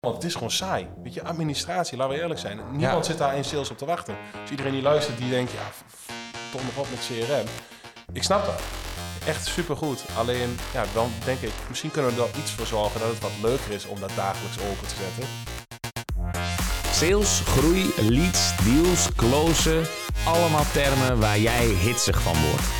Want het is gewoon saai. Weet je, administratie, laten we eerlijk zijn. Niemand zit daar in sales op te wachten. Dus iedereen die luistert, die denkt, ja, toch nog op met CRM. Ik snap dat. Echt supergoed. Alleen, ja, dan denk ik, misschien kunnen we er iets voor zorgen dat het wat leuker is om dat dagelijks open te zetten. Sales, groei, leads, deals, closen. Allemaal termen waar jij hitsig van wordt.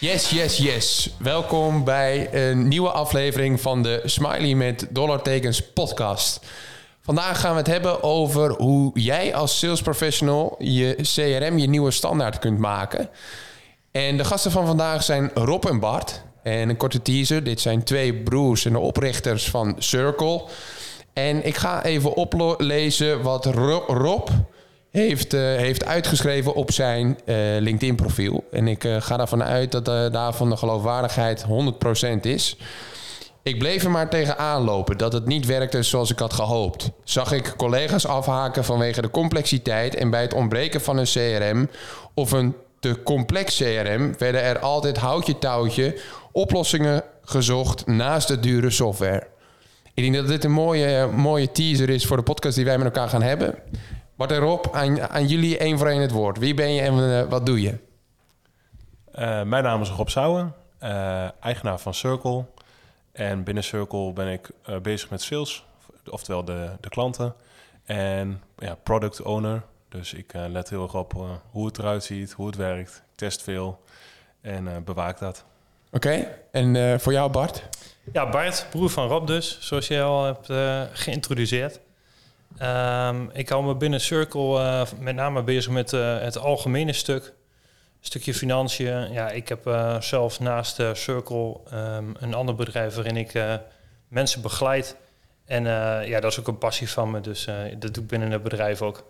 Yes, yes, yes. Welkom bij een nieuwe aflevering van de Smiley met dollartekens podcast. Vandaag gaan we het hebben over hoe jij als sales professional je CRM je nieuwe standaard kunt maken. En de gasten van vandaag zijn Rob en Bart. En een korte teaser, dit zijn twee broers en de oprichters van Circle. En ik ga even oplezen wat Rob heeft, uh, heeft uitgeschreven op zijn uh, LinkedIn-profiel. En ik uh, ga ervan uit dat daarvan de geloofwaardigheid 100% is. Ik bleef er maar tegenaan lopen dat het niet werkte zoals ik had gehoopt. Zag ik collega's afhaken vanwege de complexiteit en bij het ontbreken van een CRM of een te complex CRM werden er altijd houtje touwtje oplossingen gezocht naast de dure software. Ik denk dat dit een mooie, mooie teaser is voor de podcast die wij met elkaar gaan hebben. Wat erop, aan, aan jullie één voor één het woord. Wie ben je en uh, wat doe je? Uh, mijn naam is Rob Souwen, uh, eigenaar van Circle. En binnen Circle ben ik bezig met sales, oftewel de, de klanten. En ja, product owner. Dus ik let heel erg op hoe het eruit ziet, hoe het werkt. Ik test veel en bewaak dat. Oké, okay. en voor jou Bart? Ja, Bart, broer van Rob dus, zoals je al hebt geïntroduceerd. Um, ik hou me binnen Circle uh, met name bezig met uh, het algemene stuk. Stukje financiën. Ja, ik heb uh, zelf naast Circle um, een ander bedrijf waarin ik mensen begeleid. En ja, dat is ook een passie van me. Dus dat doe ik binnen het bedrijf ook.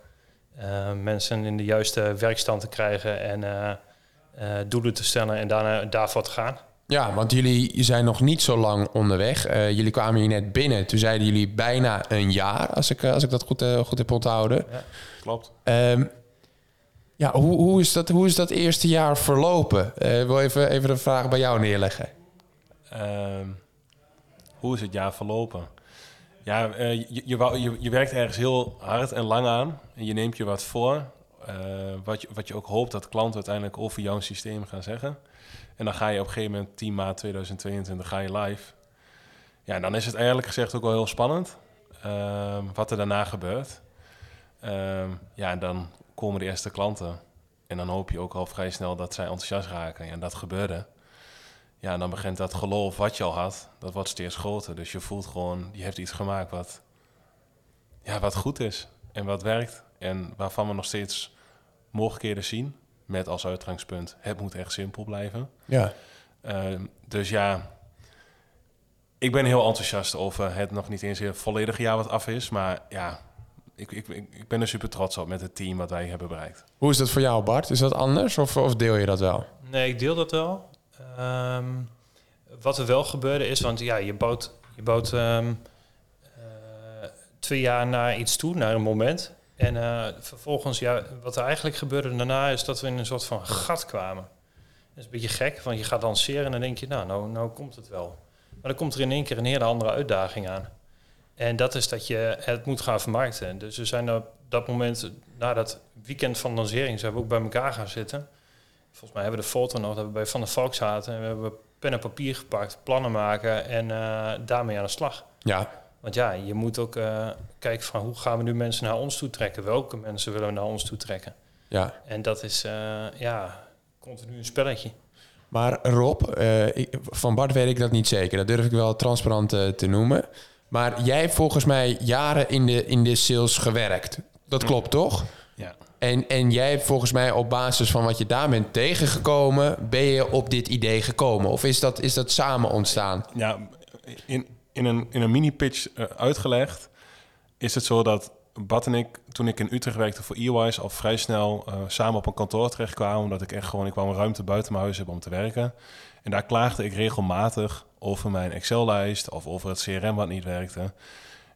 mensen in de juiste werkstand te krijgen en doelen te stellen en daarna daarvoor te gaan. Ja, want jullie zijn nog niet zo lang onderweg. Uh, jullie kwamen hier net binnen. Toen zeiden jullie bijna een jaar, als ik, als ik dat goed, uh, goed heb onthouden. Ja, klopt. Um, ja, hoe, hoe, is dat, hoe is dat eerste jaar verlopen? Uh, ik wil even, even de vraag bij jou neerleggen. Um, hoe is het jaar verlopen? Ja, je, je, je, je, werkt ergens heel hard en lang aan. En je neemt je wat voor. wat, je, wat je ook hoopt dat klanten uiteindelijk over jouw systeem gaan zeggen. En dan ga je op een gegeven moment 10 maart 2022 ga je live. Ja, en dan is het eigenlijk gezegd ook wel heel spannend um, wat er daarna gebeurt. Um, ja, en dan komen de eerste klanten. En dan hoop je ook al vrij snel dat zij enthousiast raken. En dat gebeurde. Ja, en dan begint dat geloof wat je al had, dat wordt steeds groter. Dus je voelt gewoon, je hebt iets gemaakt wat, ja, wat goed is en wat werkt. En waarvan we nog steeds mogelijkheden zien. Met als uitgangspunt, het moet echt simpel blijven. Ja. Uh, dus ja, ik ben heel enthousiast over het nog niet eens heel volledige jaar wat af is. Maar ja, ik, ik, ik ben er super trots op met het team wat wij hebben bereikt. Hoe is dat voor jou, Bart? Is dat anders of, of deel je dat wel? Nee, ik deel dat wel. Um, wat er wel gebeurde is, want ja, je bouwt, je bouwt um, uh, twee jaar naar iets toe, naar een moment. En uh, vervolgens, ja, wat er eigenlijk gebeurde daarna is dat we in een soort van gat kwamen. Dat is een beetje gek, want je gaat lanceren en dan denk je, nou, nou, nou komt het wel. Maar dan komt er in één keer een hele andere uitdaging aan. En dat is dat je het moet gaan vermarkten. Dus we zijn op dat moment, na dat weekend van lancering, zijn we ook bij elkaar gaan zitten. Volgens mij hebben we de foto nog dat we bij Van der Valk zaten. En we hebben pen en papier gepakt, plannen maken en uh, daarmee aan de slag. Ja, want ja, je moet ook uh, kijken van hoe gaan we nu mensen naar ons toe trekken? Welke mensen willen we naar ons toe trekken? Ja. En dat is uh, ja, continu een spelletje. Maar Rob, uh, ik, van Bart weet ik dat niet zeker. Dat durf ik wel transparant te noemen. Maar jij hebt volgens mij jaren in de, in de sales gewerkt. Dat klopt toch? Ja. En, en jij hebt volgens mij op basis van wat je daar bent tegengekomen, ben je op dit idee gekomen? Of is dat, is dat samen ontstaan? Ja, in, in een, in een mini-pitch uh, uitgelegd, is het zo dat Bart en ik, toen ik in Utrecht werkte voor EY's, al vrij snel uh, samen op een kantoor terechtkwamen. Omdat ik echt gewoon, ik wou een ruimte buiten mijn huis hebben om te werken. En daar klaagde ik regelmatig over mijn Excel-lijst of over het CRM wat niet werkte.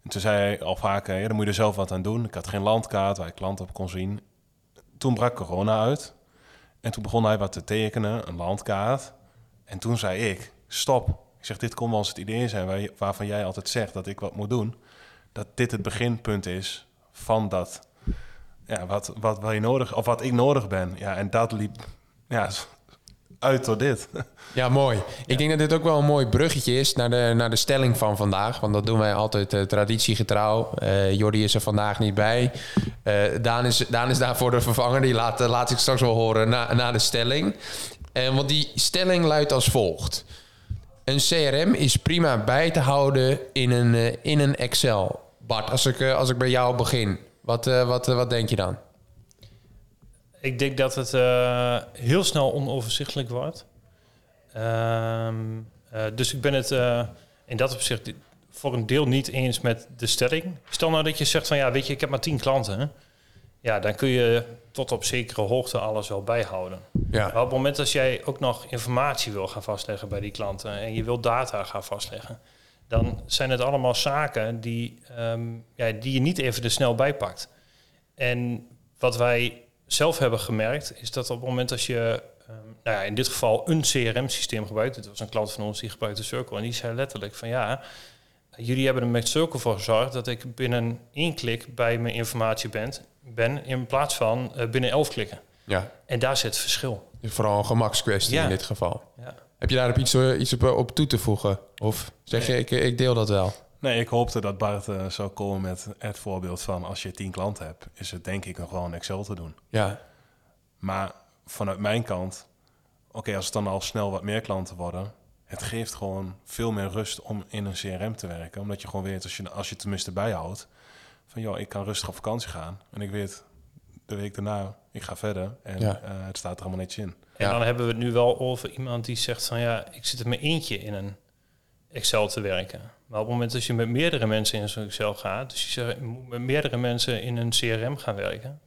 En toen zei hij al vaak, ja, dan moet je er zelf wat aan doen. Ik had geen landkaart waar ik klanten op kon zien. Toen brak corona uit. En toen begon hij wat te tekenen, een landkaart. En toen zei ik, stop. Ik zeg, dit kon wel eens het idee zijn waar, waarvan jij altijd zegt dat ik wat moet doen. Dat dit het beginpunt is van dat, ja, wat, wat, wat je nodig, of wat ik nodig ben. Ja, en dat liep, ja, uit door dit. Ja, mooi. Ik denk dat dit ook wel een mooi bruggetje is naar de, naar de stelling van vandaag. Want dat doen wij altijd uh, traditiegetrouw. Uh, Jordi is er vandaag niet bij. Uh, Daan, is, Daan is daarvoor de vervanger. Die laat, laat ik straks wel horen na, na de stelling. En want die stelling luidt als volgt. Een CRM is prima bij te houden in een, in een Excel. Bart, als ik, als ik bij jou begin, wat, wat, wat denk je dan? Ik denk dat het heel snel onoverzichtelijk wordt. Uh, dus ik ben het in dat opzicht voor een deel niet eens met de stelling. Stel nou dat je zegt van ja, weet je, ik heb maar tien klanten. Ja, dan kun je tot op zekere hoogte alles wel bijhouden. Ja. Maar op het moment dat jij ook nog informatie wil gaan vastleggen bij die klanten en je wil data gaan vastleggen, dan zijn het allemaal zaken die, um, ja, die je niet even er snel bijpakt. En wat wij zelf hebben gemerkt, is dat op het moment als je, um, nou ja, in dit geval een CRM-systeem gebruikt, het was een klant van ons die gebruikte Circle, en die zei letterlijk van ja, jullie hebben er met Circle voor gezorgd dat ik binnen één klik bij mijn informatie ben, ben in plaats van uh, binnen elf klikken. Ja. En daar zit het verschil. Vooral een gemakskwestie in dit geval. Ja. Heb je daar op iets, uh, iets op, op, toe te voegen? Of zeg je, ik, ik deel dat wel? Nee, ik hoopte dat Bart uh, zou komen met het voorbeeld van als je tien klanten hebt, is het denk ik nog wel een Excel te doen. Ja. Maar vanuit mijn kant, oké, als het dan al snel wat meer klanten worden, het geeft gewoon veel meer rust om in een CRM te werken. Omdat je gewoon weet, als je, als je tenminste bijhoudt, van joh, ik kan rustig op vakantie gaan. En ik weet de week daarna, ik ga verder en ja. uh, het staat er allemaal netjes in. En dan hebben we het nu wel over iemand die zegt van ja, ik zit er met eentje in een Excel te werken. Maar op het moment dat je met meerdere mensen in zo'n Excel gaat, dus je zegt, moet met meerdere mensen in een CRM gaan werken,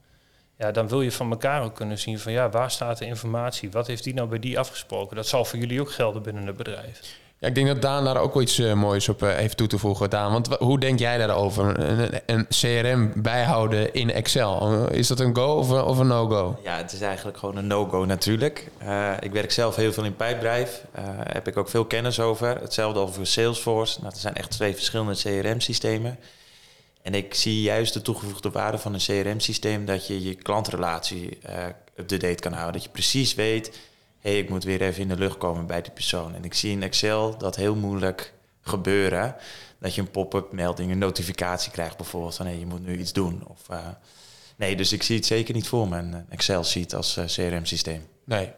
ja, dan wil je van elkaar ook kunnen zien van ja, waar staat de informatie? Wat heeft die nou bij die afgesproken? Dat zal voor jullie ook gelden binnen het bedrijf. Ja, ik denk dat Daan daar ook wel iets uh, moois op uh, heeft toe te voegen. Daan, want hoe denk jij daarover? Een, een CRM bijhouden in Excel. Is dat een go of een, of een no-go? Ja, het is eigenlijk gewoon een no-go natuurlijk. Ik werk zelf heel veel in pijpdrijf. heb ik ook veel kennis over. Hetzelfde over Salesforce. Nou, er zijn echt twee verschillende CRM-systemen. En ik zie juist de toegevoegde waarde van een CRM-systeem... dat je je klantrelatie up-to-date kan houden. Dat je precies weet hey, ik moet weer even in de lucht komen bij die persoon. En ik zie in Excel dat heel moeilijk gebeuren. Dat je een pop-up melding, een notificatie krijgt bijvoorbeeld van hey, je moet nu iets doen. Of, uh, nee, dus ik zie het zeker niet voor me, een Excel-sheet als uh, CRM-systeem. Nee.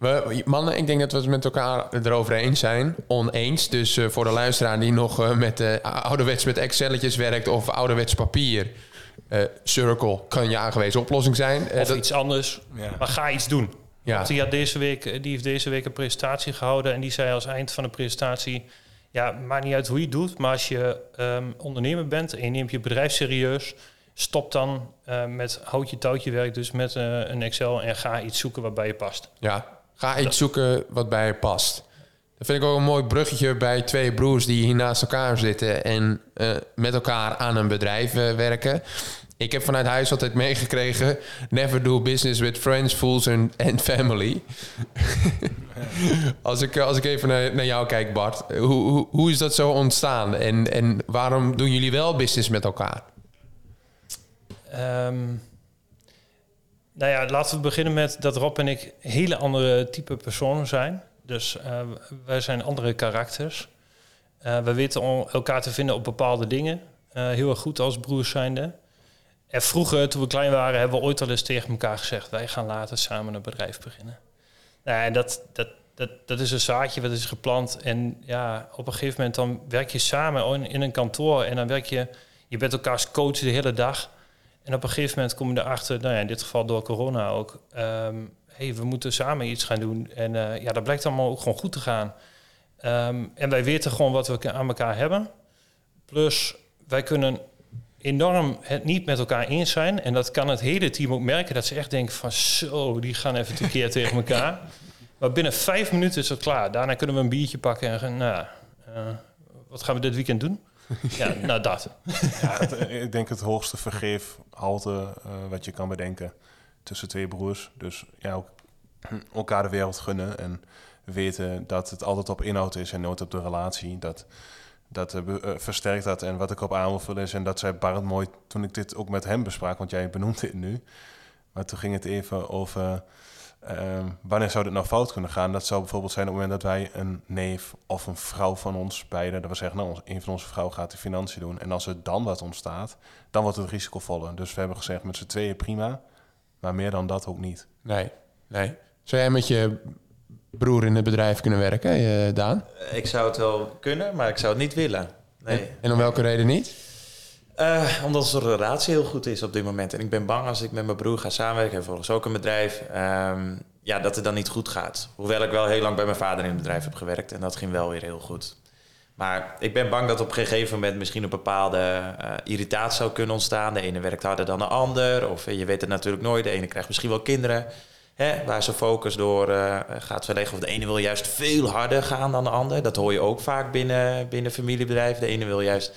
We, mannen, ik denk dat we het met elkaar erover eens zijn. Oneens. Dus uh, voor de luisteraar die nog uh, met uh, ouderwets met Excelletjes werkt of ouderwets papier. Circle kan je aangewezen oplossing zijn. of dat... iets anders. Ja. Maar ga iets doen. Ja. Die, had deze week, eh, die heeft deze week een presentatie gehouden en die zei als eind van de presentatie... Ja, maakt niet uit hoe je het doet, maar als je um, ondernemer bent en je neemt je bedrijf serieus... stop dan uh, met houtje touwtje werk, dus met uh, een Excel en ga iets zoeken wat bij je past. Ja, ga iets zoeken wat bij je past. Dat vind ik ook een mooi bruggetje bij twee broers die hier naast elkaar zitten en uh, met elkaar aan een bedrijf werken. Ik heb vanuit huis altijd meegekregen: never do business with friends, fools and, family. als, ik, als ik even naar, naar jou kijk, Bart, hoe, hoe, hoe, is dat zo ontstaan en, en waarom doen jullie wel business met elkaar? Um, nou ja, laten we beginnen met dat Rob en ik hele andere type personen zijn. Dus uh, wij zijn andere karakters. We weten elkaar te vinden op bepaalde dingen. Heel erg goed als broers zijnde. En vroeger, toen we klein waren, hebben we ooit al eens tegen elkaar gezegd: wij gaan later samen een bedrijf beginnen. Nou, en dat, dat, dat, dat is een zaadje wat is geplant. En ja, op een gegeven moment dan werk je samen in een kantoor en dan werk je, je bent elkaars coach de hele dag. En op een gegeven moment kom je erachter, nou ja, in dit geval door corona ook, um, hey, we moeten samen iets gaan doen. En uh, ja, dat blijkt allemaal ook gewoon goed te gaan. Um, en wij weten gewoon wat we aan elkaar hebben. Plus, wij kunnen enorm het niet met elkaar eens zijn. En dat kan het hele team ook merken. Dat ze echt denken van zo, die gaan even tekeer tegen elkaar. Maar binnen vijf minuten is het klaar. Daarna kunnen we een biertje pakken en gaan, nou, eh, wat gaan we dit weekend doen? ja, nou dat. Ja, het- ik denk het hoogste vergeefhalte eh wat je kan bedenken tussen twee broers. Dus ja, elkaar de wereld gunnen en weten dat het altijd op inhoud is en nooit op de relatie. Dat, dat eh, versterkt dat. En wat ik op aan wil vullen is, en dat zei Bart mooi toen ik dit ook met hem besprak, want jij benoemt dit nu. Maar toen ging het even over ehm, wanneer zou dit nou fout kunnen gaan. Dat zou bijvoorbeeld zijn op het moment dat wij een neef of een vrouw van ons beiden, dat we zeggen, nou, een van onze vrouwen gaat de financiën doen. En als er dan wat ontstaat, dan wordt het risicovoller. Dus we hebben gezegd met z'n tweeën prima, maar meer dan dat ook niet. Nee, nee. Zou jij met je broer in het bedrijf kunnen werken, eh, Daan? Ik zou het wel kunnen, maar ik zou het niet willen. Nee. En om welke reden niet? Eh, omdat onze relatie heel goed is op dit moment. En ik ben bang als ik met mijn broer ga samenwerken, en volgens ook een bedrijf, ehm, ja, dat het dan niet goed gaat. Hoewel ik wel heel lang bij mijn vader in het bedrijf heb gewerkt en dat ging wel weer heel goed. Maar ik ben bang dat op een gegeven moment misschien een bepaalde eh, irritatie zou kunnen ontstaan. De ene werkt harder dan de ander, of eh, je weet het natuurlijk nooit. De ene krijgt misschien wel kinderen. Hè, waar zijn focus door eh, gaat verleggen. Of de ene wil juist veel harder gaan dan de ander. Dat hoor je ook vaak binnen, binnen familiebedrijven. De ene wil juist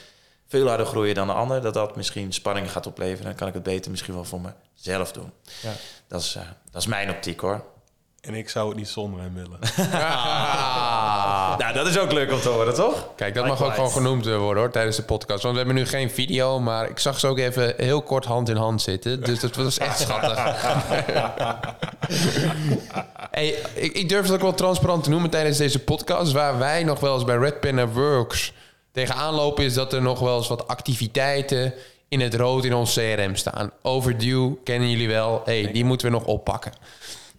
veel harder groeien dan de ander. Dat dat misschien spanning gaat opleveren. Dan kan ik het beter misschien wel voor mezelf doen. Ja. Dat, is, eh, dat is mijn optiek hoor. En ik zou het niet zonder hem willen. Ah. Nou, dat is ook leuk om te horen, toch? Kijk, dat mag ook gewoon genoemd worden hoor, tijdens de podcast. Want we hebben nu geen video, maar ik zag ze ook even heel kort hand in hand zitten. Dus dat was echt schattig. hey, ik, ik durf het ook wel transparant te noemen tijdens deze podcast. Waar wij nog wel eens bij Red Pen Works tegenaan lopen... is dat er nog wel eens wat activiteiten in het rood in ons CRM staan. Overdue, kennen jullie wel. hey, die moeten we nog oppakken.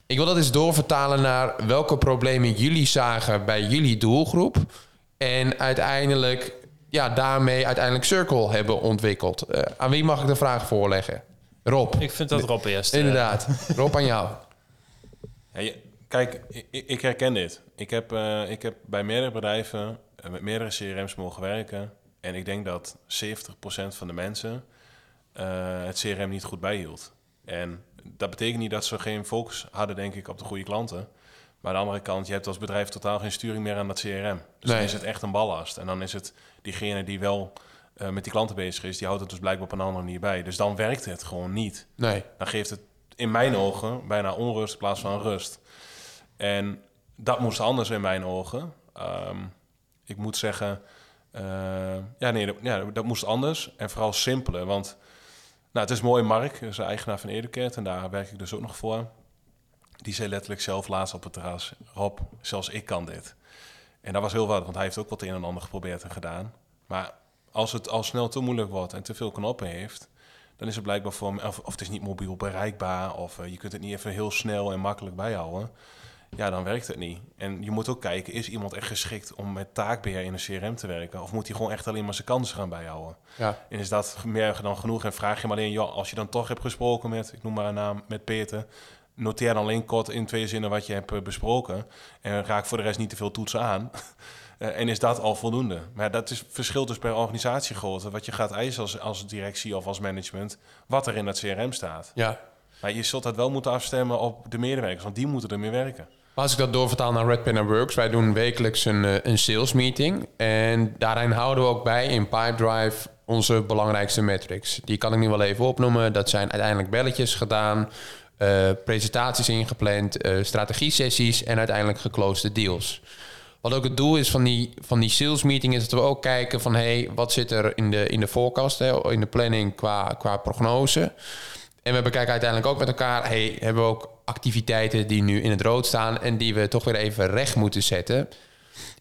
Ik wil dat eens doorvertalen naar welke problemen jullie zagen bij jullie doelgroep. En uiteindelijk, ja, daarmee uiteindelijk Circle hebben ontwikkeld. Eh, aan wie mag ik de vraag voorleggen? Rob. Ik vind dat Rob eerst. eh, Inderdaad. Rob, aan jou. Ja, je- kijk, ik, ik herken dit. Ik heb, eh, ik heb bij meerdere bedrijven met meerdere CRM's mogen werken. En ik denk dat 70% van de mensen eh, het CRM niet goed bijhield. En dat betekent niet dat ze geen focus hadden, denk ik, op de goede klanten. Maar aan de andere kant, je hebt als bedrijf totaal geen sturing meer aan dat CRM. Dus Nee. dan is het echt een ballast. En dan is het diegene die wel eh, met die klanten bezig is, die houdt het dus blijkbaar op een andere manier bij. Dus dan werkt het gewoon niet Nee. dan geeft het in mijn ogen bijna onrust in plaats van rust. En dat moest anders in mijn ogen. Ehm, ik moet zeggen, eh, ja, nee, dat, ja, dat moest anders en vooral simpeler. Want nou, het is mooi, Mark, is eigenaar van Educat en daar werk ik dus ook nog voor. Die zei letterlijk zelf laatst op het terras, Rob, zelfs ik kan dit. En dat was heel wat, want hij heeft ook wat een en ander geprobeerd en gedaan. Maar als het al snel te moeilijk wordt en te veel knoppen heeft, dan is het blijkbaar voor of, of het is niet mobiel bereikbaar, of eh, je kunt het niet even heel snel en makkelijk bijhouden. Ja, dan werkt het niet. En je moet ook kijken, is iemand echt geschikt om met taakbeheer in een CRM te werken? Of moet hij gewoon echt alleen maar zijn kansen gaan bijhouden? Ja. En is dat meer dan genoeg? En vraag je hem alleen, joh, als je dan toch hebt gesproken met, ik noem maar een naam, met Peter, noteer dan alleen kort in twee zinnen wat je hebt eh, besproken. En raak voor de rest niet te veel toetsen aan. Eh, en is dat al voldoende? Maar dat is verschilt dus per organisatiegrootte, wat je gaat eisen als, als directie of als management, wat er in dat CRM staat. Ja. Maar je zult dat wel moeten afstemmen op de medewerkers, want die moeten ermee werken. Als ik dat doorvertaal naar Red Pen Works, wij doen wekelijks een, eh, een sales meeting. En daarin houden we ook bij in Pipedrive onze belangrijkste metrics. Die kan ik nu wel even opnoemen. Dat zijn uiteindelijk belletjes gedaan, eh, presentaties ingepland, eh strategie-sessies en uiteindelijk geclosed deals. Wat ook het doel is van die, van die sales meeting is dat we ook kijken van hey, wat zit er in de, in de forecast, hè, in de planning qua, qua prognose. En we bekijken uiteindelijk ook met elkaar, hey, hebben we ook activiteiten die nu in het rood staan en die we toch weer even recht moeten zetten.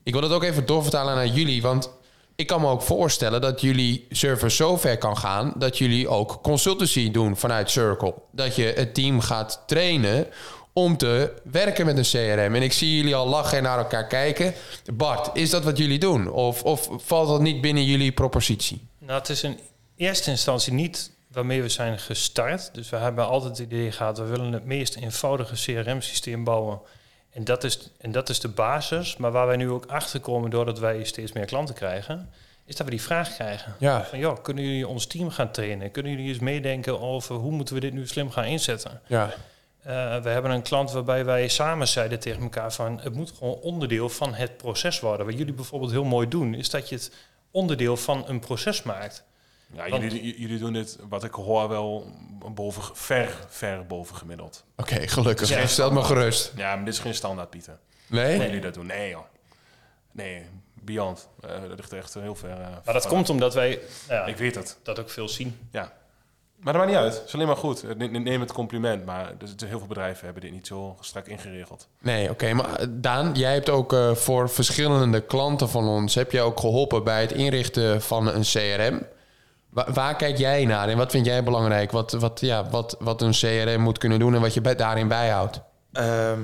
Ik wil dat ook even doorvertalen naar jullie, want ik kan me ook voorstellen dat jullie service zo ver kan gaan dat jullie ook consultancy doen vanuit Circle. Dat je het team gaat trainen om te werken met een CRM. En ik zie jullie al lachen en naar elkaar kijken. Bart, is dat wat jullie doen? Of, of valt dat niet binnen jullie propositie? Nou, het is in eerste instantie niet waarmee we zijn gestart. Dus we hebben altijd het idee gehad, we willen het meest eenvoudige CRM-systeem bouwen. En dat, is, en dat is de basis. Maar waar wij nu ook achter komen doordat wij steeds meer klanten krijgen, is dat we die vraag krijgen. Ja, Van, joh, kunnen jullie ons team gaan trainen? Kunnen jullie eens meedenken over hoe moeten we dit nu slim gaan inzetten? ja, Eh, we hebben een klant waarbij wij samen zeiden tegen elkaar van... het moet gewoon onderdeel van het proces worden. Wat jullie bijvoorbeeld heel mooi doen... is dat je het onderdeel van een proces maakt. Ja, Want- jullie, jullie doen dit, wat ik hoor, wel boven, ver, ver boven gemiddeld. oké, gelukkig. Ja. Stel me gerust. Ja, maar dit is geen standaard, Pieter. Nee? Hoe jullie dat doen? Nee, joh. Nee, beyond. Eh, dat ligt echt heel ver. eh, Maar dat komt omdat wij ja, Ik weet het. dat ook veel zien. Ja. Maar dat maakt niet uit. Het is alleen maar goed. Eh, ne- ne- Neem het compliment. Maar er zitten heel veel bedrijven hebben dit niet zo strak ingeregeld. Nee, oké. maar Daan, jij hebt ook eh, voor verschillende klanten van ons... heb je ook geholpen bij het inrichten van een CRM. Wa- waar kijk jij naar en wat vind jij belangrijk? Wat, wat, ja, wat, wat een CRM moet kunnen doen en wat je daarin bijhoudt? Ehm,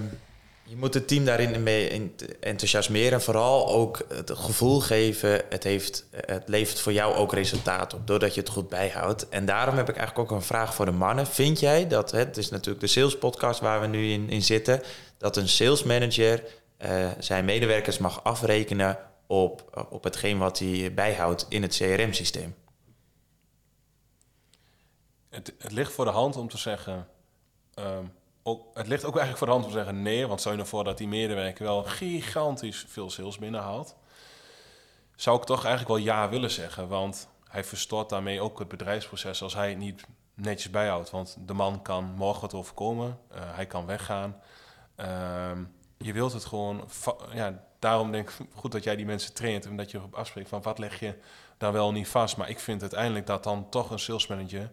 je moet het team daarin mee enthousiasmeren en vooral ook het gevoel geven, het, heeft, het levert voor jou ook resultaat op, doordat je het goed bijhoudt. En daarom heb ik eigenlijk ook een vraag voor de mannen. Vind jij dat, het is natuurlijk de sales podcast waar we nu in, in zitten, dat een sales manager eh, zijn medewerkers mag afrekenen op, op hetgeen wat hij bijhoudt in het CRM-systeem? Het, het ligt voor de hand om te zeggen... ehm, ook, het ligt ook eigenlijk voor de hand om te zeggen nee. Want stel je nou voor dat die medewerker wel gigantisch veel sales binnenhaalt. Zou ik toch eigenlijk wel ja willen zeggen. Want hij verstoort daarmee ook het bedrijfsproces als hij het niet netjes bijhoudt. Want de man kan morgen wat overkomen. eh, hij kan weggaan. Ehm, je wilt het gewoon... Ja, daarom denk ik goed dat jij die mensen traint. En dat je erop afspreekt van wat leg je daar wel niet vast. Maar ik vind uiteindelijk dat dan toch een sales manager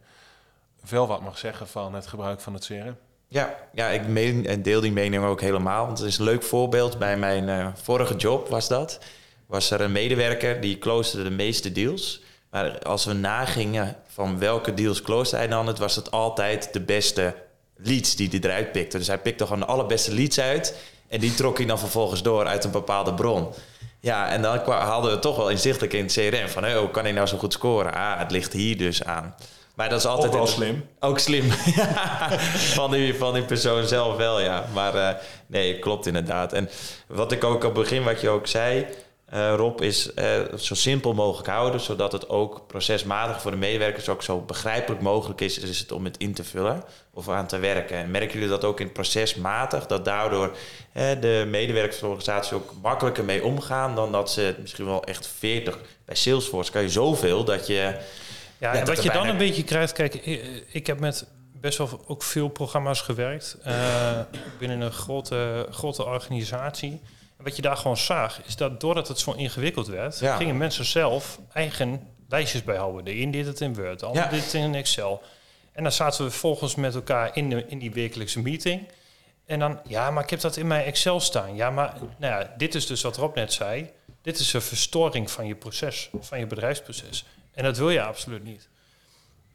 wel wat mag zeggen van het gebruik van het CRM. Ja, ja ik deel die mening ook helemaal. Want het is een leuk voorbeeld. Bij mijn eh, vorige job was dat. Was er een medewerker die closede de meeste deals. Maar als we nagingen van welke deals closed hij dan, het was het altijd de beste leads die hij eruit pikte. Dus hij pikte gewoon de allerbeste leads uit. En die trok hij dan vervolgens door uit een bepaalde bron. Ja, en dan haalden we toch wel inzichtelijk in het CRM van... hoe kan hij nou zo goed scoren? Ah, het ligt hier dus aan. Maar dat is altijd... Ook wel slim. Ook slim. van, die, van die persoon zelf wel, ja. Maar eh, nee, klopt inderdaad. En wat ik ook op het begin, wat je ook zei, eh, Rob, is eh, zo simpel mogelijk houden, zodat het ook procesmatig voor de medewerkers ook zo begrijpelijk mogelijk is, is het om het in te vullen of aan te werken. En merken jullie dat ook in procesmatig, dat daardoor eh, de medewerkersorganisaties ook makkelijker mee omgaan dan dat ze misschien wel echt 40 bij Salesforce kan je zoveel dat je Ja, en wat je dan een beetje krijgt, kijk, ik, ik heb met best wel ook veel programma's gewerkt eh, binnen een grote, grote organisatie. En wat je daar gewoon zag, is dat doordat het zo ingewikkeld werd, Ja. gingen mensen zelf eigen lijstjes bijhouden. De een deed het in Word, de ander Ja. deed het in Excel. En dan zaten we vervolgens met elkaar in, de, in die wekelijkse meeting. En dan, ja, maar ik heb dat in mijn Excel staan. Ja, maar nou ja, dit is dus wat Rob net zei. Dit is een verstoring van je proces, van je bedrijfsproces. En dat wil je absoluut niet.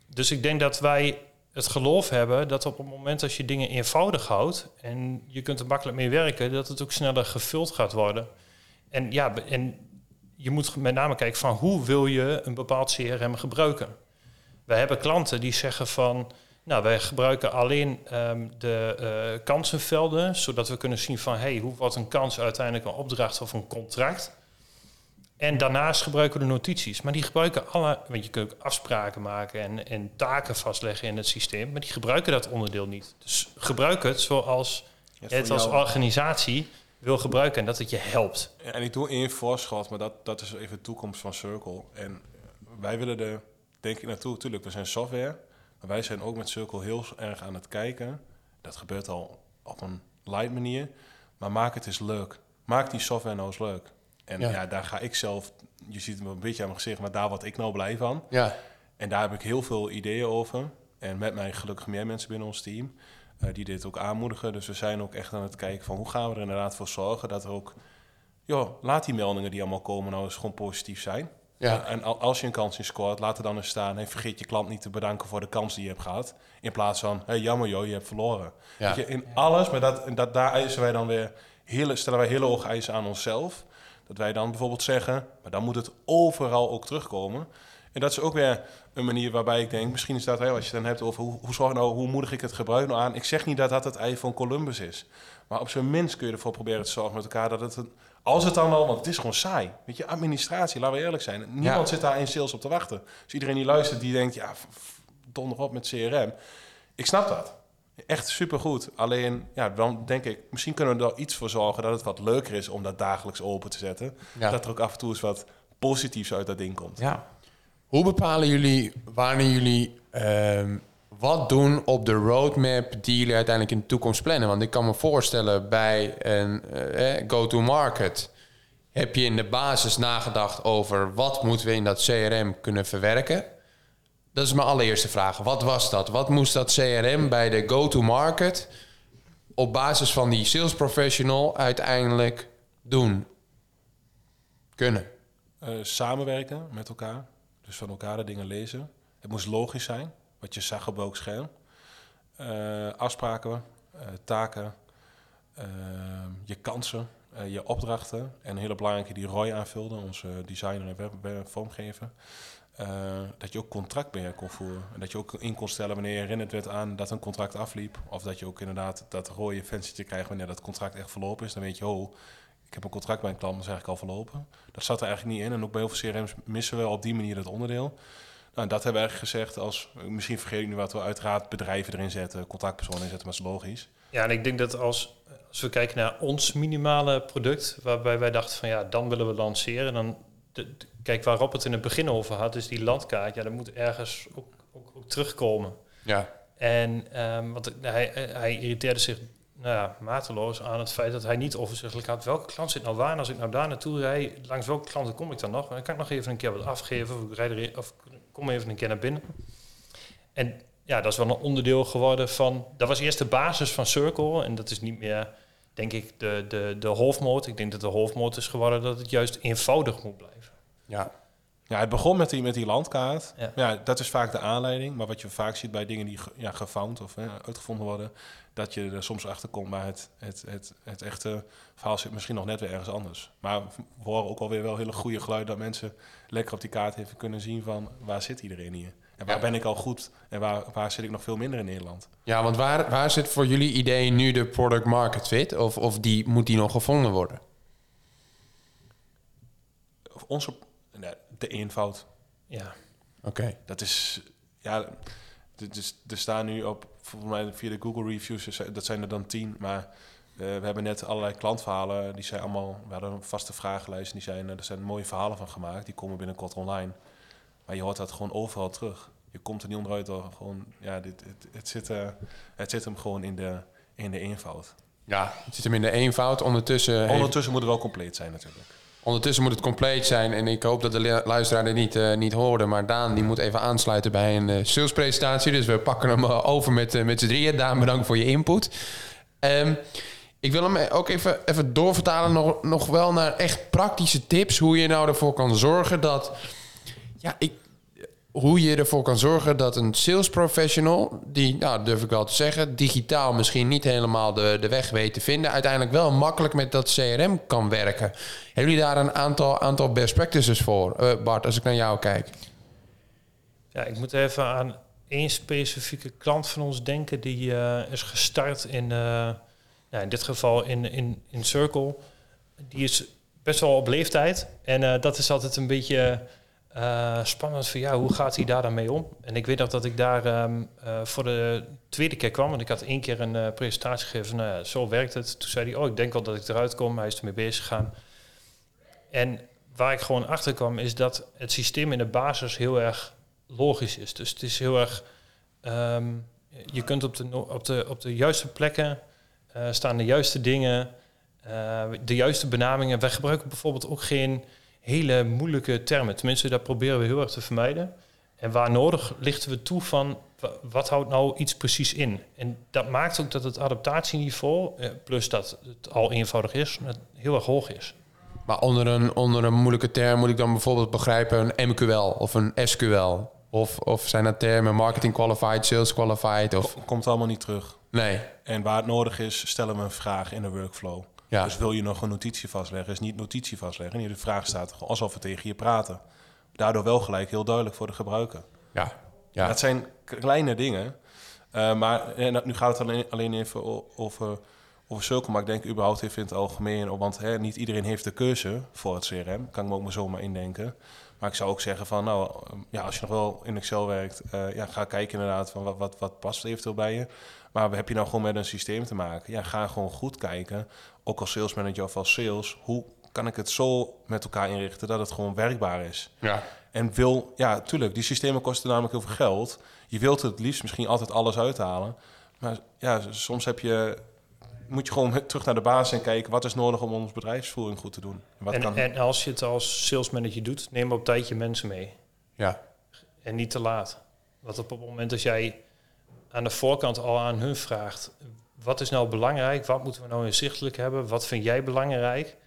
Dus ik denk dat wij het geloof hebben dat op het moment als je dingen eenvoudig houdt en je kunt er makkelijk mee werken, dat het ook sneller gevuld gaat worden. En ja, en je moet met name kijken van hoe wil je een bepaald CRM gebruiken. Wij hebben klanten die zeggen van, nou, wij gebruiken alleen ehm, de eh, kansenvelden, zodat we kunnen zien van, hey, hoe wordt een kans uiteindelijk een opdracht of een contract. En daarnaast gebruiken we de notities. Maar die gebruiken alle, want je kunt ook afspraken maken en, en taken vastleggen in het systeem. Maar die gebruiken dat onderdeel niet. Dus gebruik het zoals het als organisatie wil gebruiken en dat het je helpt. Ja, En ik doe één voorschot, maar dat, dat is even de toekomst van Circle. En wij willen er, denk ik, naartoe. Tuurlijk, we zijn software. Maar wij zijn ook met Circle heel erg aan het kijken. Dat gebeurt al op een light manier. Maar maak het eens leuk. Maak die software nou eens leuk. En Ja. ja. daar ga ik zelf, je ziet het een beetje aan mijn gezicht, maar daar word ik nou blij van. Ja, En daar heb ik heel veel ideeën over. En met mij gelukkig meer mensen binnen ons team. eh, die dit ook aanmoedigen. Dus we zijn ook echt aan het kijken van hoe gaan we er inderdaad voor zorgen dat er ook... joh, laat die meldingen die allemaal komen nou eens gewoon positief zijn. ja. En al- als je een kans in scoort, laat er dan eens staan... Hey, vergeet je klant niet te bedanken voor de kans die je hebt gehad. In plaats van, hey, jammer joh, je hebt verloren. Ja. Je, in alles, maar dat, en dat, daar eisen wij dan weer hele, stellen wij hele hoge eisen aan onszelf. Dat wij dan bijvoorbeeld zeggen, maar dan moet het overal ook terugkomen. En dat is ook weer een manier waarbij ik denk, misschien is dat wel als je het dan hebt over hoe, hoe, zorg nou, hoe moedig ik het gebruik nou aan. Ik zeg niet dat dat het ei van Columbus is. Maar op zijn minst kun je ervoor proberen te zorgen met elkaar dat het... een- Als het dan al, want het is gewoon saai. Weet je, administratie, laten we eerlijk zijn. Niemand Ja. zit daar in sales op te wachten. Dus iedereen die luistert, die denkt, ja, donder op met CRM. Ik snap dat. Echt supergoed. Alleen, ja, dan denk ik, misschien kunnen we er iets voor zorgen dat het wat leuker is om dat dagelijks open te zetten. Ja. Dat er ook af en toe eens wat positiefs uit dat ding komt. Ja. Hoe bepalen jullie wanneer jullie ehm, wat doen op de roadmap die jullie uiteindelijk in de toekomst plannen? Want ik kan me voorstellen bij een eh, eh, go-to-market heb je in de basis nagedacht over wat moeten we in dat CRM kunnen verwerken. Dat is mijn allereerste vraag. Wat was dat? Wat moest dat CRM bij de go-to-market op basis van die sales professional uiteindelijk doen? Kunnen. Eh, samenwerken met elkaar. Dus van elkaar de dingen lezen. Het moest logisch zijn, wat je zag op welk scherm. Eh, afspraken, eh, taken, je kansen, je opdrachten. En hele belangrijke die Roy aanvulde, onze designer en vormgever. Eh, dat je ook contractbeheer kon voeren. En dat je ook in kon stellen wanneer je herinnerd werd aan dat een contract afliep. Of dat je ook inderdaad dat rode venstertje krijgt wanneer dat contract echt verlopen is. Dan weet je, oh, ik heb een contract bij een klant, maar is eigenlijk al verlopen. Dat zat er eigenlijk niet in. En ook bij heel veel CRM's missen we op die manier dat onderdeel. Nou, dat hebben we eigenlijk gezegd als... Misschien vergeet ik nu wat we uiteraard bedrijven erin zetten, contactpersonen inzetten, maar dat is logisch. Ja, en ik denk dat als, als we kijken naar ons minimale product, waarbij wij dachten van ja, dan willen we lanceren, dan de, de- kijk waarop het in het begin over had, is die landkaart, ja, dat moet ergens ook, ook, ook terugkomen. Ja. En ehm, want hij, hij irriteerde zich nou ja, mateloos aan het feit dat hij niet overzichtelijk had welke klant zit nou waar. En als ik nou daar naartoe rijd, langs welke klanten kom ik dan nog? En dan kan ik nog even een keer wat afgeven of ik rijd er, of kom even een keer naar binnen. En ja, dat is wel een onderdeel geworden van. Dat was eerst de basis van Circle. En dat is niet meer, denk ik, de, de, de hoofdmoot. Ik denk dat de hoofdmoot is geworden dat het juist eenvoudig moet blijven. Ja. Ja, het begon met die, met die landkaart. Ja. Ja. dat is vaak de aanleiding. Maar wat je vaak ziet bij dingen die ja, gefound of hè, uitgevonden worden... dat je er soms achter komt, maar het, het, het, het echte verhaal zit misschien nog net weer ergens anders. Maar we horen ook alweer wel hele goede geluiden... dat mensen lekker op die kaart even kunnen zien van... waar zit iedereen hier? En waar Ja. ben ik al goed? En waar, waar zit ik nog veel minder in Nederland? Ja, want waar, waar zit voor jullie idee nu de product market fit? Of, of die, moet die nog gevonden worden? Of onze, de eenvoud. Ja, Oké. Dat is, ja, dus er staan nu op, volgens mij via de Google reviews, dat zijn er dan tien, maar eh, we hebben net allerlei klantverhalen, die zijn allemaal, we hadden een vaste vragenlijst, die zijn, er zijn mooie verhalen van gemaakt, die komen binnenkort online. Maar je hoort dat gewoon overal terug. Je komt er niet onderuit door gewoon, ja, dit, het, het, zit, eh, het zit hem gewoon in de, in de eenvoud. Ja, het zit hem in de eenvoud. Ondertussen, heeft- Ondertussen moet het wel compleet zijn natuurlijk. Ondertussen moet het compleet zijn. En ik hoop dat de lu- luisteraar dit niet, eh, niet hoorde. Maar Daan die moet even aansluiten bij een eh, salespresentatie. Dus we pakken hem eh, over met, met z'n drieën. Daan, bedankt voor je input. Ehm, ik wil hem ook even, even doorvertalen nog, nog wel naar echt praktische tips. Hoe je nou ervoor kan zorgen dat... Ja, ik, hoe je ervoor kan zorgen dat een sales professional, die, nou durf ik wel te zeggen, digitaal misschien niet helemaal de, de weg weet te vinden, uiteindelijk wel makkelijk met dat CRM kan werken. Hebben jullie daar een aantal, aantal best practices voor? Eh, Bart, als ik naar jou kijk. Ja, ik moet even aan één specifieke klant van ons denken. Die eh, is gestart in, ja, in dit geval in, in, in Circle. Die is best wel op leeftijd. En dat is altijd een beetje eh, spannend van ja, hoe gaat hij daar dan mee om? En ik weet nog dat ik daar ehm, eh, voor de tweede keer kwam. Want ik had één keer een eh, presentatie gegeven. Nou zo werkt het. Toen zei hij, oh, ik denk wel dat ik eruit kom. Hij is ermee bezig gegaan. En waar ik gewoon achter kwam, is dat het systeem in de basis heel erg logisch is. Dus het is heel erg. ehm, je kunt op de, op de, juiste plekken staan de juiste dingen, de juiste benamingen. Wij gebruiken bijvoorbeeld ook geen hele moeilijke termen. Tenminste, dat proberen we heel erg te vermijden. En waar nodig lichten we toe van wa- wat houdt nou iets precies in. En dat maakt ook dat het adaptatieniveau, eh, plus dat het al eenvoudig is, heel erg hoog is. Maar onder een, onder een moeilijke term moet ik dan bijvoorbeeld begrijpen een MQL of een SQL. Of, of zijn dat termen marketing qualified, sales qualified? Of, Komt allemaal niet terug. nee, En waar het nodig is, stellen we een vraag in de workflow. Ja. Dus wil je nog een notitie vastleggen, is niet notitie vastleggen. Nee, de vraag staat alsof we tegen je praten. Daardoor wel gelijk heel duidelijk voor de gebruiker. ja. ja. Dat zijn kleine dingen. Eh, maar en nu gaat het alleen, alleen even over, over Circle, maar ik denk überhaupt even in het algemeen. Want hè, niet iedereen heeft de keuze voor het CRM. Kan ik me ook maar zomaar indenken. Maar ik zou ook zeggen van, nou, ja, als je nog wel in Excel werkt, eh, ja, ga kijken inderdaad van wat, wat, wat past eventueel bij je. Maar heb je nou gewoon met een systeem te maken? Ja, ga gewoon goed kijken, ook als sales manager of als sales, hoe kan ik het zo met elkaar inrichten dat het gewoon werkbaar is? Ja. En wil, ja, tuurlijk, die systemen kosten namelijk heel veel geld. Je wilt het liefst misschien altijd alles uithalen. Maar ja, soms heb je, moet je gewoon terug naar de basis en kijken wat is nodig om ons bedrijfsvoering goed te doen. Wat En, kan, en als je het als sales manager doet, neem op tijd je mensen mee. Ja. En niet te laat. Want op het moment dat jij aan de voorkant al aan hun vraagt... wat is nou belangrijk? Wat moeten we nou inzichtelijk hebben? Wat vind jij belangrijk?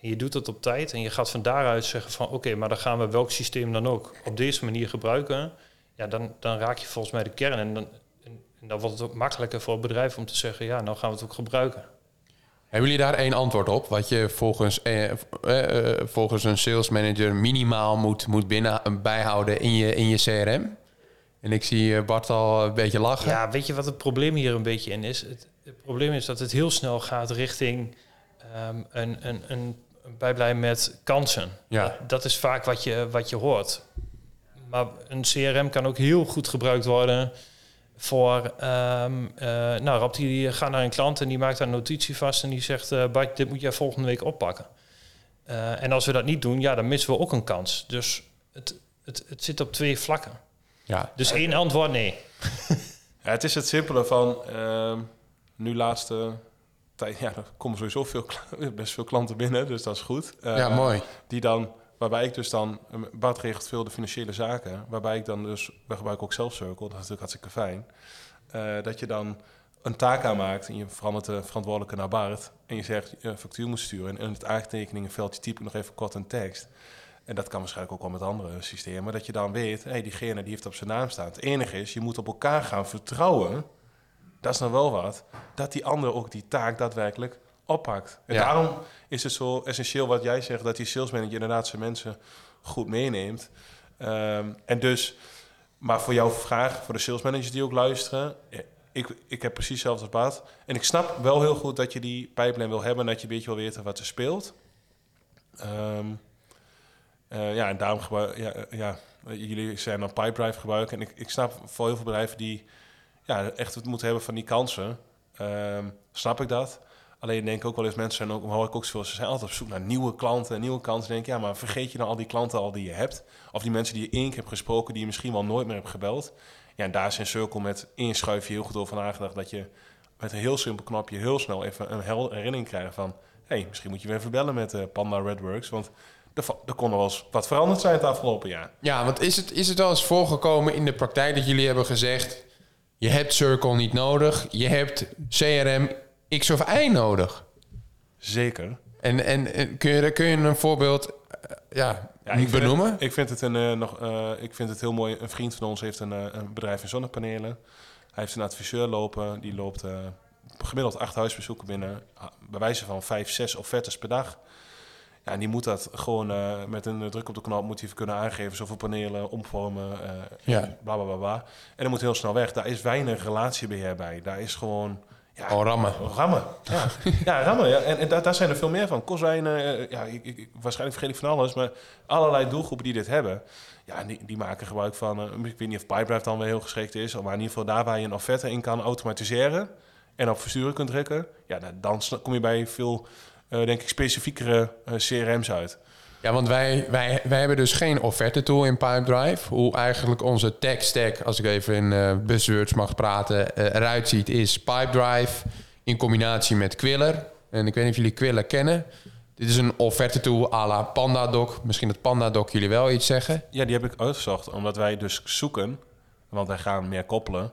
En je doet het op tijd en je gaat van daaruit zeggen van... oké, maar dan gaan we welk systeem dan ook op deze manier gebruiken. Ja, dan, dan raak je volgens mij de kern. En dan, en, dan wordt het ook makkelijker voor het bedrijf om te zeggen... ja, nou gaan we het ook gebruiken. Hebben jullie daar één antwoord op? Wat je volgens, eh, eh, eh, volgens een sales manager minimaal moet, moet binnen, bijhouden in je, in je CRM? En ik zie eh, Bart al een beetje lachen. Ja, weet je wat het probleem hier een beetje in is? Het, het probleem is dat het heel snel gaat richting ehm, een, een, een, bijblij met kansen. Ja. Dat, dat is vaak wat je, wat je hoort. Maar een CRM kan ook heel goed gebruikt worden voor... ehm eh, nou, Rob die gaat naar een klant en die maakt daar een notitie vast... en die zegt, eh Bart, dit moet jij volgende week oppakken. Eh, en als we dat niet doen, ja, dan missen we ook een kans. Dus het, het, het zit op twee vlakken. Ja. Dus één antwoord nee. Ja, het is het simpele van ehm, nu laatste tijd. Ja, er komen sowieso veel, best veel klanten binnen, dus dat is goed. Eh, ja, mooi. Die dan, waarbij ik dus dan, eh, Bart regelt veel de financiële zaken, waarbij ik dan dus, we gebruiken ook Self-Circle, dat is natuurlijk hartstikke fijn. eh, dat je dan een taak aanmaakt en je verandert de verantwoordelijke naar Bart en je zegt je een factuur moet sturen en in het aantekeningenveldje typ ik nog even kort een tekst. En dat kan waarschijnlijk ook wel met andere systemen. Dat je dan weet, hé, diegene die heeft op zijn naam staan. Het enige is, je moet op elkaar gaan vertrouwen. Dat is nou wel wat. Dat die ander ook die taak daadwerkelijk oppakt. En Ja. daarom is het zo essentieel wat jij zegt... dat die salesmanager inderdaad zijn mensen goed meeneemt. Ehm, en dus, maar voor jouw vraag, voor de salesmanagers die ook luisteren... eh, Ik, ik heb precies hetzelfde als Bart. En ik snap wel heel goed dat je die pijplijn wil hebben... en dat je een beetje wil weten wat er speelt. Ehm, eh, ja, en daarom gebruik ja, eh, ja, jullie zijn dan Pipedrive gebruiken. En ik, ik snap voor heel veel bedrijven die ja, echt het moeten hebben van die kansen, ehm, snap ik dat. Alleen denk ik ook wel eens, mensen zijn ook, hoor ik ook zoveel, ze zijn altijd op zoek naar nieuwe klanten en nieuwe kansen. denk ja, maar vergeet je nou al die klanten al die je hebt? Of die mensen die je één keer hebt gesproken, die je misschien wel nooit meer hebt gebeld? Ja, en daar is in Circle met één schuifje heel goed over nagedacht, dat je met een heel simpel knopje heel snel even een herinnering krijgt van, hé, hey, misschien moet je weer even bellen met eh, Panda Redworks, want er, er kon nog wel eens wat veranderd zijn het afgelopen jaar. Ja, want is het, is het wel eens voorgekomen in de praktijk dat jullie hebben gezegd... je hebt Circle niet nodig, je hebt CRM X of Y nodig? Zeker. En, en, en kun, je, kun je een voorbeeld eh, ja, Ja, ik benoemen? Het, ik, vind het een, eh, nog, eh, ik vind het heel mooi. Een vriend van ons heeft een, een bedrijf in zonnepanelen. Hij heeft een adviseur lopen. Die loopt gemiddeld acht huisbezoeken binnen. ah, Bij wijze van vijf, zes offertes per dag. Ja, en die moet dat gewoon met een druk op de knop moet hij kunnen aangeven. Zoveel panelen, omvormen, Ja. bla, bla, bla, bla. En dan moet heel snel weg. Daar is weinig relatiebeheer bij. Daar is gewoon... Ja, Oh, rammen. Rammen, ja. ja, rammen. Ja. En, en daar, daar zijn er veel meer van. Kozijnen, eh, ja, ik, ik, waarschijnlijk vergeet ik van alles, maar allerlei doelgroepen die dit hebben, ja, die, die maken gebruik van, eh, ik weet niet of Pipedrive dan weer heel geschikt is, maar in ieder geval daar waar je een offerte in kan automatiseren en op versturen kunt drukken, ja, dan- kom je bij veel, eh, denk ik, specifiekere CRM's uit. Ja, want wij, wij, wij hebben dus geen offerte tool in Pipedrive. Hoe eigenlijk onze tech stack, als ik even in eh, buzzwords mag praten, eh, eruit ziet, is Pipedrive in combinatie met Quiller. En ik weet niet of jullie Quiller kennen. Dit is een offerte tool à la PandaDoc. Misschien dat PandaDoc jullie wel iets zeggen. Ja, die heb ik uitgezocht, omdat wij dus zoeken, want wij gaan meer koppelen.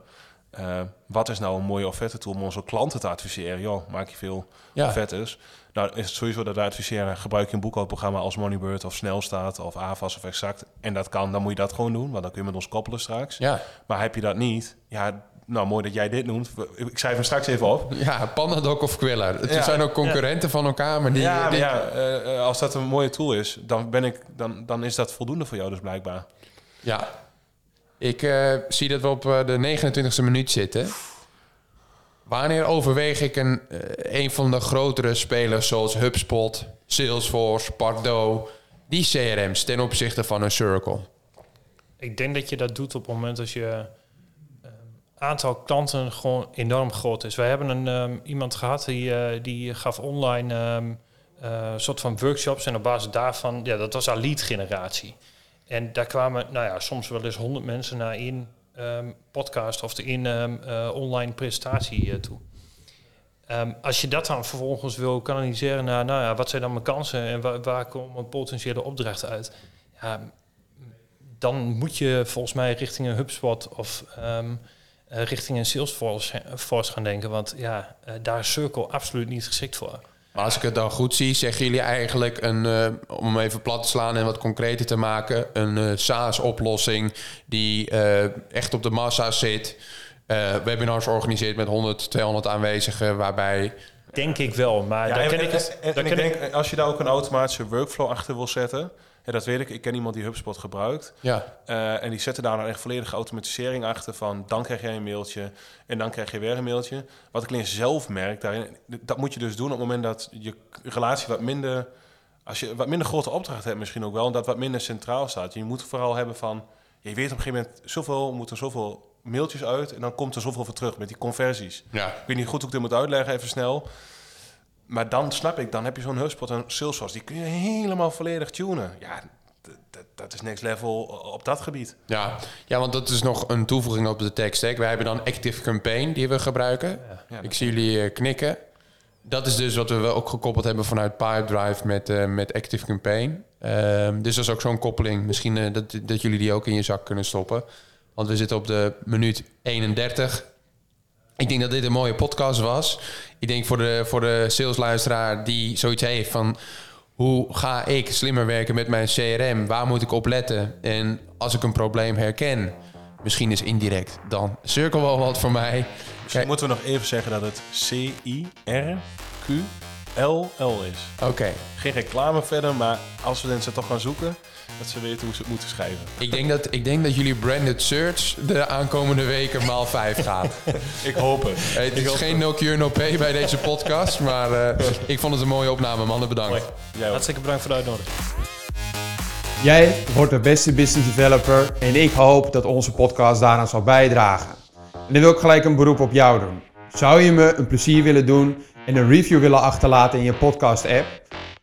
eh, wat is nou een mooie offerte tool om onze klanten te adviseren? Joh, maak je veel Ja. offertes? Nou, is het sowieso dat wij adviseren, gebruik je een boekhoudprogramma als Moneybird of Snelstaat of AVAS of Exact. En dat kan, dan moet je dat gewoon doen, want dan kun je met ons koppelen straks. Ja, Maar heb je dat niet, ja, nou mooi dat jij dit noemt. Ik schrijf hem straks even op. ja PandaDoc of Quiller. Het Ja. zijn ook concurrenten van elkaar, maar die... ja, maar ja eh, als dat een mooie tool is, dan, ben ik, dan, dan is dat voldoende voor jou dus blijkbaar. Ja. Ik eh, zie dat we op eh, de 29e minuut zitten. Wanneer overweeg ik een, eh, een van de grotere spelers zoals HubSpot, Salesforce, Pardo, die CRM's ten opzichte van een Circle? Ik denk dat je dat doet op het moment als je um, aantal klanten gewoon enorm groot is. Wij hebben een, um, iemand gehad die, uh, die gaf online um, soort van workshops en op basis daarvan, ja, dat was lead generatie. En daar kwamen, nou ja, soms wel eens honderd mensen naar één um, podcast of één um, online presentatie uh, toe. Um, als je dat dan vervolgens wil kanaliseren naar, nou ja, wat zijn dan mijn kansen en waar, waar komen potentiële opdrachten uit? Ja, dan moet je volgens mij richting een HubSpot of uh, richting een Salesforce Force gaan denken. Want ja, daar is Circle absoluut niet geschikt voor. Maar als ik het dan goed zie, zeggen jullie eigenlijk een, uh, om hem even plat te slaan en wat concreter te maken, een uh, SaaS-oplossing die uh, echt op de massa zit. webinars organiseert met 100, 200 aanwezigen, waarbij. Denk ik wel, maar ja, daar en, ken ik en, het. en, en ik denk, als je daar ook een automatische workflow achter wil zetten. Ja, dat weet ik. Ik ken iemand die HubSpot gebruikt. Ja. Uh, en die zetten daar dan echt volledige automatisering achter van... dan krijg jij een mailtje en dan krijg je weer een mailtje. Wat ik alleen zelf merk daarin... dat moet je dus doen op het moment dat je relatie wat minder... als je wat minder grote opdracht hebt misschien ook wel... en dat wat minder centraal staat. Je moet vooral hebben van... je weet op een gegeven moment zoveel... moeten zoveel mailtjes uit en dan komt er zoveel voor terug met die conversies. Ja. Ik weet niet goed hoe ik dit moet uitleggen, even snel... Maar dan snap ik, dan heb je zo'n HubSpot en Salesforce, die kun je helemaal volledig tunen. Ja, dat is next level op dat gebied. Ja, ja, want dat is nog een toevoeging op de tekst. Hè. Wij hebben dan Active Campaign die we gebruiken. Ja, ja, ik zie jullie uh, knikken. Dat is dus wat we ook gekoppeld hebben vanuit Pipedrive met, uh, met Active Campaign. Uh, dus dat is ook zo'n koppeling. Misschien uh, dat, dat jullie die ook in je zak kunnen stoppen. Want we zitten op de minuut 31. Ik denk dat dit een mooie podcast was. Ik denk voor de, voor de salesluisteraar die zoiets heeft van... hoe ga ik slimmer werken met mijn CRM? Waar moet ik op letten? En als ik een probleem herken, misschien is indirect... dan cirkel wel wat voor mij. Misschien Kijk. moeten we nog even zeggen dat het C-I-R-Q-L-L is. Oké. Okay. Geen reclame verder, maar als we mensen toch gaan zoeken... dat ze weten hoe ze het moeten schrijven. Ik denk dat, ik denk dat jullie branded search de aankomende weken maal 5 gaat. ik hoop het. Hey, het is geen no cure no pay bij deze podcast, maar uh, ik vond het een mooie opname. Mannen, bedankt. Hartstikke bedankt voor de uitnodiging. Jij wordt de beste business developer en ik hoop dat onze podcast daaraan zal bijdragen. En dan wil ik gelijk een beroep op jou doen. Zou je me een plezier willen doen en een review willen achterlaten in je podcast app?